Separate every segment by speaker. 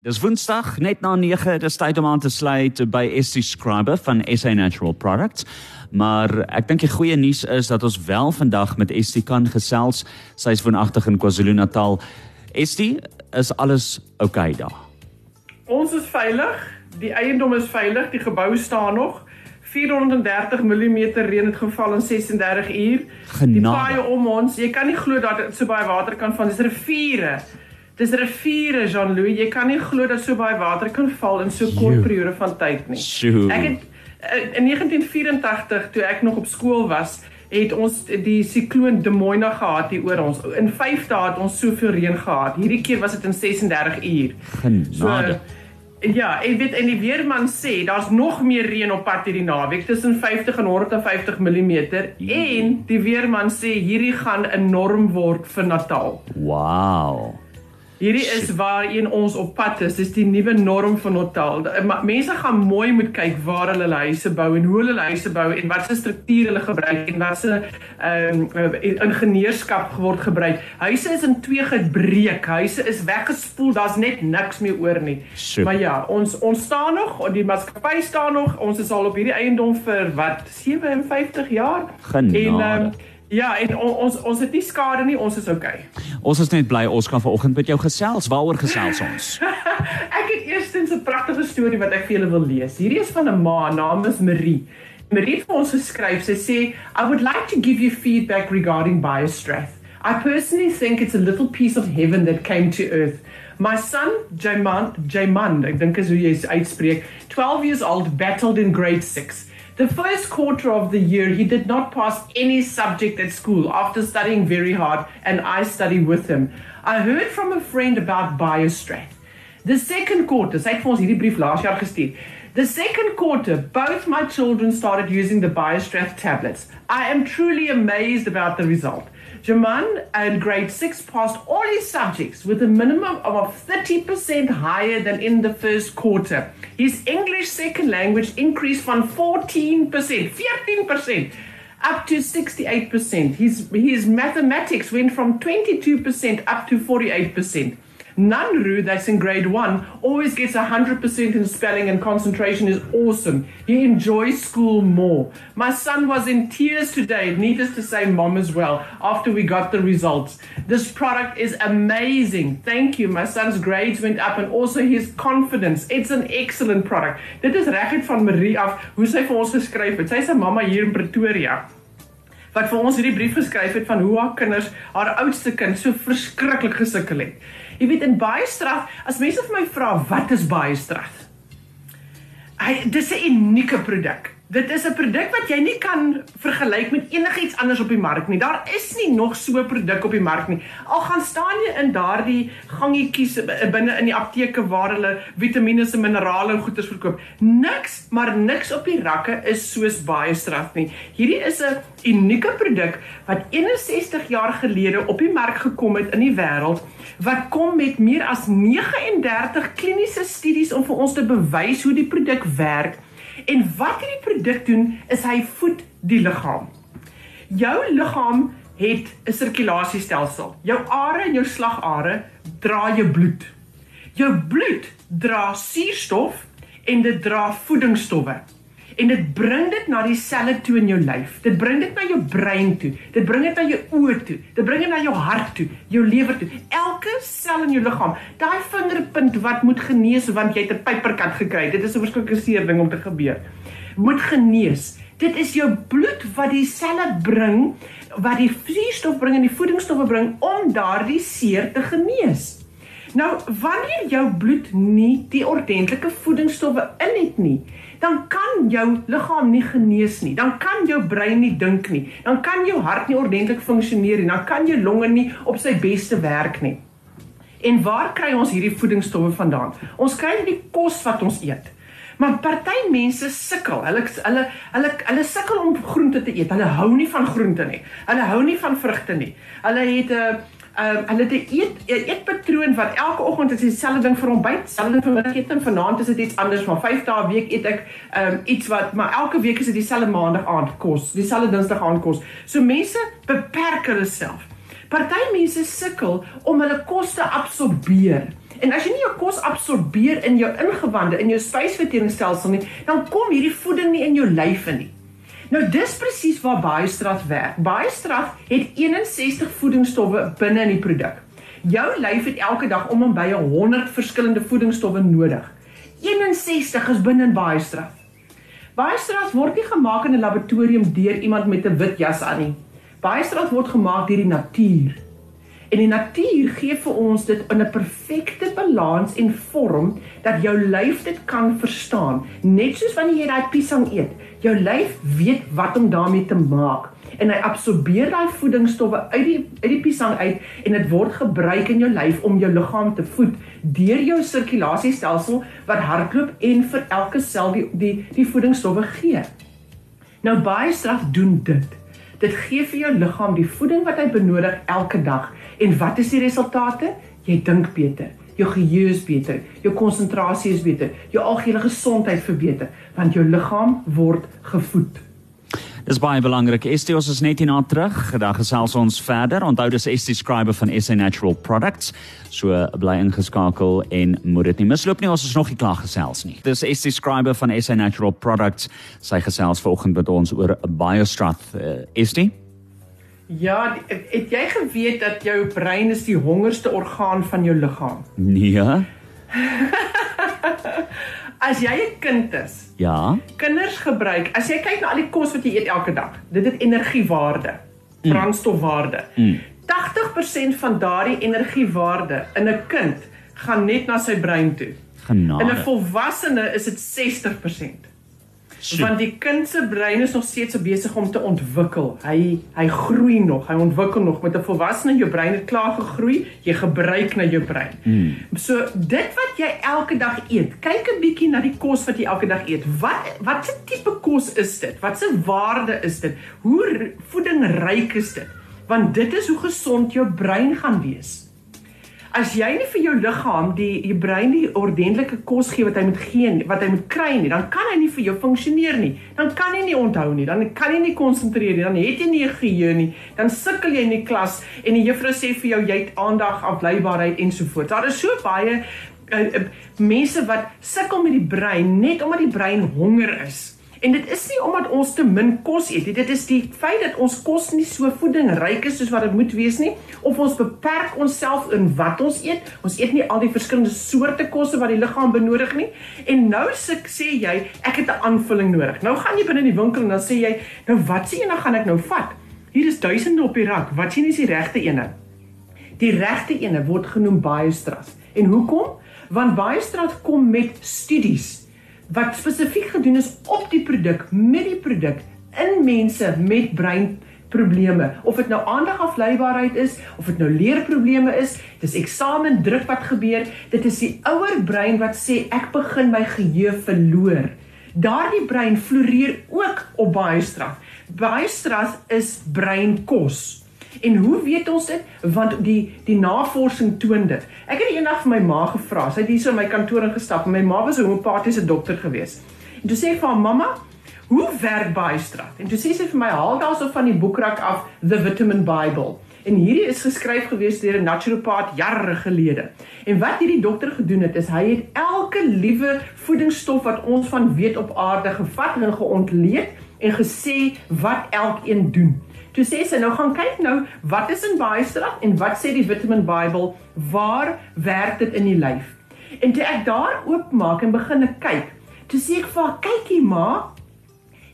Speaker 1: Dis Woensdag net na 9, dis tyd om aan te sluit by SC Scriber van SA Natural Products. Maar ek dink die goeie nuus is dat ons wel vandag met SC kan gesels. Sy is woonagtig in KwaZulu-Natal. SC, is alles oukei okay daar?
Speaker 2: Ons is veilig. Die eiendom is veilig. Die gebou staan nog. 430 mm reën het geval in 36 uur.
Speaker 1: Genade.
Speaker 2: Die paaie om ons, jy kan nie glo dat dit so baie water kan van. Dis riviere. Dis riviere Jean-Louis, jy kan nie glo dat so baie water kan val in so kort periode van tyd nie.
Speaker 1: Sjoe.
Speaker 2: Ek het eh, in 1984 toe ek nog op skool was, het ons die sikloon De Moina gehad hier oor ons. In 5 dae het ons soveel reën gehad. Hierdie keer was dit in 36 uur.
Speaker 1: Genade.
Speaker 2: So, ja, en weet en die weerman sê daar's nog meer reën op pad hierdie naweek tussen 50 en 150 mm en die weerman sê hierdie gaan enorm word vir Natal.
Speaker 1: Wow.
Speaker 2: Hierdie is waarheen ons op pad is. Dis die nuwe norm van Natal. Mense gaan mooi moet kyk waar hulle huise bou en hoe hulle huise bou en watse struktuur hulle gebruik en watse ehm um, ingenieurskap word gebruik. Huise is in twee gebreek. Huise is weggespoel. Daar's net niks meer oor nie.
Speaker 1: Sjoe.
Speaker 2: Maar ja, ons ons staan nog, die maatskappy staan nog. Ons is al op hierdie eiendom vir wat 57 jaar.
Speaker 1: Genade.
Speaker 2: En ehm um, Ja, en on, ons ons het nie skade nie, ons is okay.
Speaker 1: Ons is net bly ons kan vanoggend met jou gesels. Waaroor gesels ons?
Speaker 2: ek het eerstens 'n pragtige storie wat ek vir julle wil lees. Hierdie is van 'n ma, naam is Marie. Marie het vir ons geskryf. Sy sê, "I would like to give you feedback regarding Biostrath. I personally think it's a little piece of heaven that came to earth. My son, Jaymand, Jaymand, ek dink is hoe jy uitspreek, 12 years old, battled in grade 6. The first quarter of the year, he did not pass any subject at school after studying very hard, and I studied with him. I heard from a friend about Biostrath. The second quarter, brief. The second quarter, both my children started using the Biostrath tablets. I am truly amazed about the result. Jaman in grade 6 passed all his subjects with a minimum of 30% higher than in the first quarter. His English second language increased from 14%, 14% up to 68%. His, his mathematics went from 22% up to 48%. Nanru, that's in grade one, always gets 100% in spelling and concentration is awesome. He enjoys school more. My son was in tears today, needless to say, mom as well, after we got the results. This product is amazing. Thank you. My son's grades went up and also his confidence. It's an excellent product. Dit is regtig van Marie af hoe sy vir ons geskryf het. Sy's 'n mamma hier in Pretoria wat vir ons hierdie brief geskryf het van hoe haar kinders, haar oudste kind so verskriklik gesukkel het. Jy weet in baie straf, as mense vir my vra wat is baie straf? Hy dis 'n unieke produk. Dit is 'n produk wat jy nie kan vergelyk met enigiets anders op die mark nie. Daar is nie nog so 'n produk op die mark nie. Al gaan staan jy in daardie gangetjies binne in die apteke waar hulle vitamiene en minerale en goeders verkoop. Niks, maar niks op die rakke is soos baie straf nie. Hierdie is 'n unieke produk wat 61 jaar gelede op die mark gekom het in die wêreld wat kom met meer as 39 kliniese studies om vir ons te bewys hoe die produk werk. En wat hierdie produk doen is hy voed die liggaam. Jou liggaam het 'n sirkulasiestelsel. Jou are en jou slagare dra jou bloed. Jou bloed dra suurstof en dit dra voedingsstowwe en dit bring dit na die selle toe in jou lyf. Dit bring dit na jou brein toe. Dit bring dit na jou oë toe. Dit bring dit na jou hart toe, jou lewer toe. Elke sel in jou liggaam, daai vingerpunt wat moet genees want jy het 'n pyperkat gekry. Dit is 'n verskriklike seer ding om te gebeur. Moet genees. Dit is jou bloed wat die selle bring, wat die suurstof bring en die voedingsstowwe bring om daardie seer te genees. Nou, wanneer jou bloed nie die ordentlike voedingsstowwe in het nie, dan kan jou liggaam nie genees nie. Dan kan jou brein nie dink nie. Dan kan jou hart nie ordentlik funksioneer nie. Dan kan jou longe nie op sy beste werk nie. En waar kry ons hierdie voedingsstowwe vandaan? Ons kry dit die kos wat ons eet. Maar party mense sukkel. Hulle hulle hulle hulle sukkel om groente te eet. Hulle hou nie van groente nie. Hulle hou nie van vrugte nie. Hulle het 'n uh, Ehm um, hulle het 'n eet eetpatroon wat elke oggend is dieselfde ding vir ontbyt, dieselfde ding vir middagete en vanaand is dit iets anders, maar 5 dae 'n week eet ek ehm um, iets wat maar elke week is dit dieselfde maandag aand kos, dieselfde dinsdag aand kos. So mense beperk hulle self. Party mense sukkel om hulle kos te absorbeer En as jy nie jou kos absorbeer in jou ingewande, in jou spysverteringsstelsel nie, dan kom hierdie voeding nie in jou lyf in nie. Nou dis presies waar baie strat werk. Baie strat het 61 voedingsstowwe binne in die produk. Jou lyf het elke dag om en by 100 verskillende voedingsstowwe nodig. 61 is binne in baie strat. Baie strat word nie gemaak in 'n laboratorium deur iemand met 'n wit jas aan nie. Baie strat word gemaak deur die natuur. En die natuur gee vir ons dit in 'n perfekte balans en vorm dat jou lyf dit kan verstaan. Net soos wanneer jy daai piesang eet, jou lyf weet wat om daarmee te maak en hy absorbeer daai voedingsstowwe uit die uit die piesang uit en dit word gebruik in jou lyf om jou liggaam te voed deur jou sirkulasiestelsel wat hardloop en vir elke sel die die die voedingsstowwe gee. Nou baie straf doen dit. Dit gee vir jou liggaam die voeding wat hy benodig elke dag. En wat is die resultate? Jy dink beter, jou geheue is beter, jou konsentrasie is beter, jou algehele gesondheid verbeter, want jou liggaam word gevoed.
Speaker 1: Dis baie belangrik. Estie ons is net hierna terug. Gedag gesels ons verder. Onthou dis Estie skrywer van SA Natural Products. So bly ingeskakel en moet dit nie misloop nie. Ons is nog nie klaar gesels nie. Dis Estie skrywer van SA Natural Products. Sy gesels vanoggend met ons oor BioStrath. Uh, Estie
Speaker 2: Ja, het jy geweet dat jou brein is die hongerste orgaan van jou liggaam?
Speaker 1: Nee.
Speaker 2: as jy 'n kind is.
Speaker 1: Ja.
Speaker 2: Kinders gebruik, as jy kyk na al die kos wat jy eet elke dag, dit het energiewaarde, mm. brandstofwaarde. Mm. 80% van daardie energiewaarde in 'n kind gaan net na sy brein toe.
Speaker 1: Genade.
Speaker 2: In 'n volwassene is dit 60%. So. Want die kind se brein is nog steeds besig om te ontwikkel. Hy hy groei nog, hy ontwikkel nog met 'n volwassene jou brein het klaar gegroei, jy gebruik na jou brein. Mm. So dit wat jy elke dag eet, kyk 'n bietjie na die kos wat jy elke dag eet. Wat wat se tipe kos is dit? Wat se waarde is dit? Hoe voedingryk is dit? Want dit is hoe gesond jou brein gaan wees. As jy nie vir jou liggaam die jou brein die ordentlike kos gee wat hy moet gee, wat hy moet kry nie, dan kan hy nie vir jou funksioneer nie. Dan kan hy nie onthou nie, dan kan hy nie konsentreer nie, dan het jy nie geheue nie, dan sukkel jy in die klas en die juffrou sê vir jou jy het aandag afleibaarheid ensovoorts. Daar is so baie uh, uh, mense wat sukkel met die brein net omdat die brein honger is. En dit is nie omdat ons te min kos eet nie. Dit is die feit dat ons kos nie so voedingryk is soos wat dit moet wees nie of ons beperk onsself in wat ons eet. Ons eet nie al die verskillende soorte kosse wat die liggaam benodig nie. En nou sê jy, ek het 'n aanvulling nodig. Nou gaan jy binne in die winkel en dan sê jy, nou wat jy nou gaan ek nou vat? Hier is duisende op die rak. Wat sien is die regte ene? Die regte ene word genoem Baiestraf. En hoekom? Want Baiestraf kom met studies wat spesifiek gedoen is op die produk met die produk in mense met brein probleme of dit nou aandagafleibaarheid is of dit nou leerprobleme is dis eksamen druk wat gebeur dit is die ouer brein wat sê ek begin my geheue verloor. Daardie brein floreer ook op baie straf. Baie straf is breinkos En hoe weet ons dit? Want die die navorsing toon dit. Ek het eendag vir my ma gevra. Sy het hier so in my kantoor ingestap en my ma was 'n homeopatiese dokter gewees. En toe sê ek vir haar mamma, "Hoe werk Baestrat?" En toe sê sy vir my, "Haal daarso van die boekrak af The Vitamin Bible." En hierdie is geskryf gewees deur 'n naturopaat jare gelede. En wat hierdie dokter gedoen het, is hy het elke liewe voedingsstof wat ons van weet op aarde gevat en geontleed en gesê wat elkeen doen. Toe sê sy nou gaan kyk nou wat is in Baiestraf en wat sê die Vitamin Bible waar werk dit in die lyf. En toe ek daar oopmaak en begin kyk, toe sê ek vir haar kykie ma,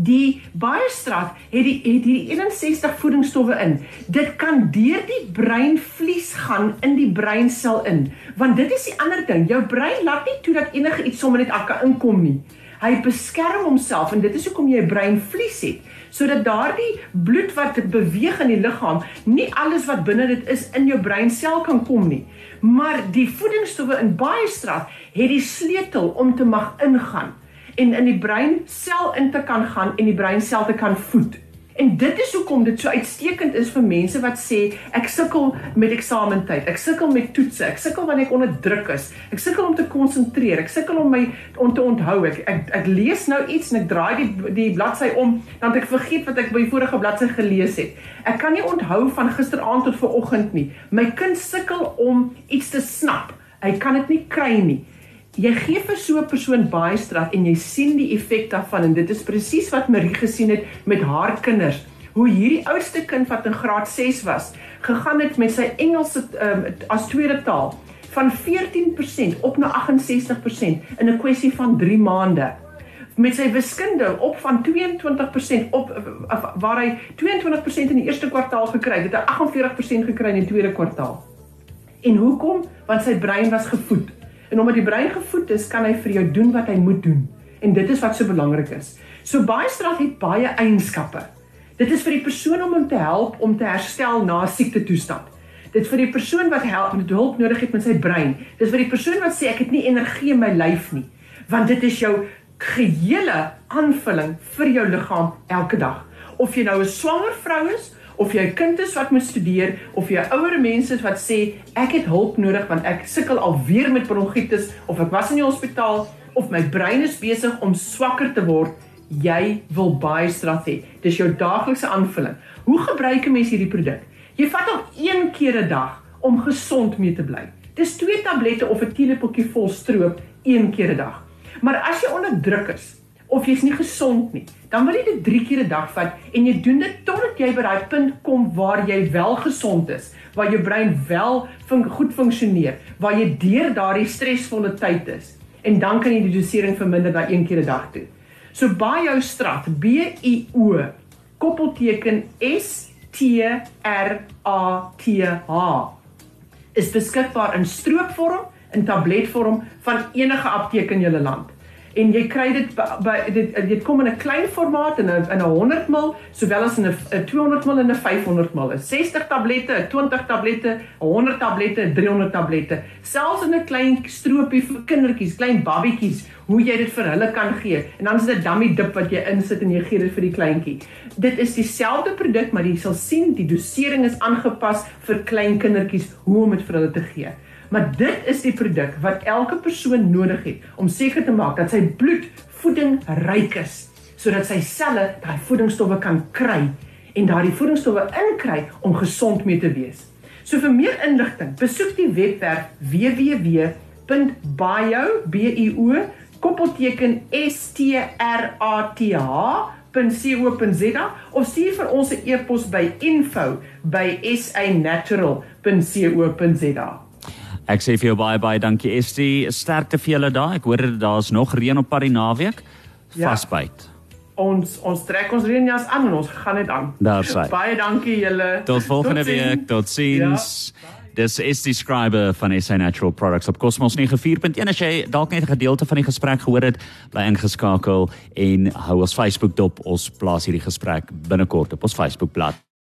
Speaker 2: die Baiestraf het die het hierdie 61 voedingsstowwe in. Dit kan deur die breinvlies gaan in die breinsel in, want dit is die ander ding. Jou brein laat nie toe dat enige iets sommer net akka inkom nie. Hy beskerm homself en dit is hoekom jy breinvlies het sodat daardie bloed wat beweeg in die liggaam nie alles wat binne dit is in jou breinsel kan kom nie. Maar die voedingsstowwe in baie straat het die sleutel om te mag ingaan en in die breinsel in te kan gaan en die breinsel te kan voed En dit is hoekom dit so uitstekend is vir mense wat sê ek sukkel met eksamentyd, ek sukkel met toetse, ek sukkel wanneer ek onder druk is, ek sukkel om te konsentreer, ek sukkel om my om te onthou. Ek, ek ek lees nou iets en ek draai die die bladsy om, dan ek vergeet wat ek by die vorige bladsy gelees het. Ek kan nie onthou van gisteraand tot vanoggend nie. My kind sukkel om iets te snap Hy kan dit nie kry nie. Jy gee vir so 'n persoon baie strat en jy sien die effek daarvan en dit is presies wat Marie gesien het met haar kinders. Hoe hierdie oudste kind wat in graad 6 was, gegaan het met sy Engels um, as tweede taal van 14% op na 68% in 'n kwessie van 3 maande met sy wiskunde op van 22% op waar hy 22% in die eerste kwartaal gekry het, het hy 48% gekry in die tweede kwartaal. En hoekom? Want sy brein was gevoed. En omdat die brein gevoed is, kan hy vir jou doen wat hy moet doen. En dit is wat so belangrik is. So baie straf het baie eienskappe. Dit is vir die persoon om hom te help om te herstel na siekte toestand. Dit vir die persoon wat help met hulp nodig het met sy brein. Dit vir die persoon wat sê ek het nie energie in my lyf nie. Want dit is jou gehele aanvulling vir jou liggaam elke dag. Of jy nou 'n swanger vrou is of jy 'n kind is wat moet studeer of jy ouer mense is wat sê ek het hulp nodig want ek sukkel alweer met bronkietis of ek was in die hospitaal of my brein is besig om swakker te word, jy wil baie strat hê. Dis jou daaglikse aanvulling. Hoe gebruik 'n mens hierdie produk? Jy vat hom een keer 'n dag om gesond mee te bly. Dis twee tablette of 'n teelepeltjie vol stroop een keer 'n dag. Maar as jy onder druk is of jy's nie gesond nie, dan wil jy dit 3 keer 'n dag vat en jy doen dit totdat jy by daai punt kom waar jy wel gesond is, waar jou brein wel fun goed funksioneer, waar jy deur daardie stresvolle tyd is. En dan kan jy die dosering verminder na 1 keer 'n dag toe. So by jou strat B I O koppelteken S T R A T H is beskikbaar in stroopvorm in tabletvorm van enige apteek in julle land. En jy kry dit by dit dit kom in 'n klein formaat in 'n in 'n 100 ml sowel as in 'n 200 ml en 'n 500 ml. 'n 60 tablette, 20 tablette, 100 tablette, 300 tablette. Selfs in 'n klein stroopie vir kindertjies, klein babietjies, hoe jy dit vir hulle kan gee. En dan is dit 'n dummy dip wat jy insit en jy gee dit vir die kleintjie. Dit is dieselfde produk, maar jy sal sien die dosering is aangepas vir klein kindertjies hoe om dit vir hulle te gee. Maar dit is die produk wat elke persoon nodig het om seker te maak dat sy bloed voeding ryk is sodat sy selle daai voedingsstowwe kan kry en daardie voedingsstowwe inkry om gesond mee te wees. So vir meer inligting, besoek die webwerf www.bio koppelteken s t r a t h.co.za of stuur vir ons 'n e-pos by info@sanatural.co.za.
Speaker 1: Ek sê vir jou baie baie dankie Estie. Sterkte vir julle daai. Ek hoor daar's nog reën op pad die naweek. Ja. Vasbyt.
Speaker 2: Ons ons trek ons reënjas aan en ons gaan dit aan.
Speaker 1: Daar sê.
Speaker 2: Baie dankie julle.
Speaker 1: Tot volgende Tot week. Totsiens. Ja. Dis is die skrywer van SA Natural Products op Cosmos 94.1 as jy dalk net 'n gedeelte van die gesprek gehoor het, bly ingeskakel en hou ons Facebook dop. Ons plaas hierdie gesprek binnekort op ons Facebook bladsy.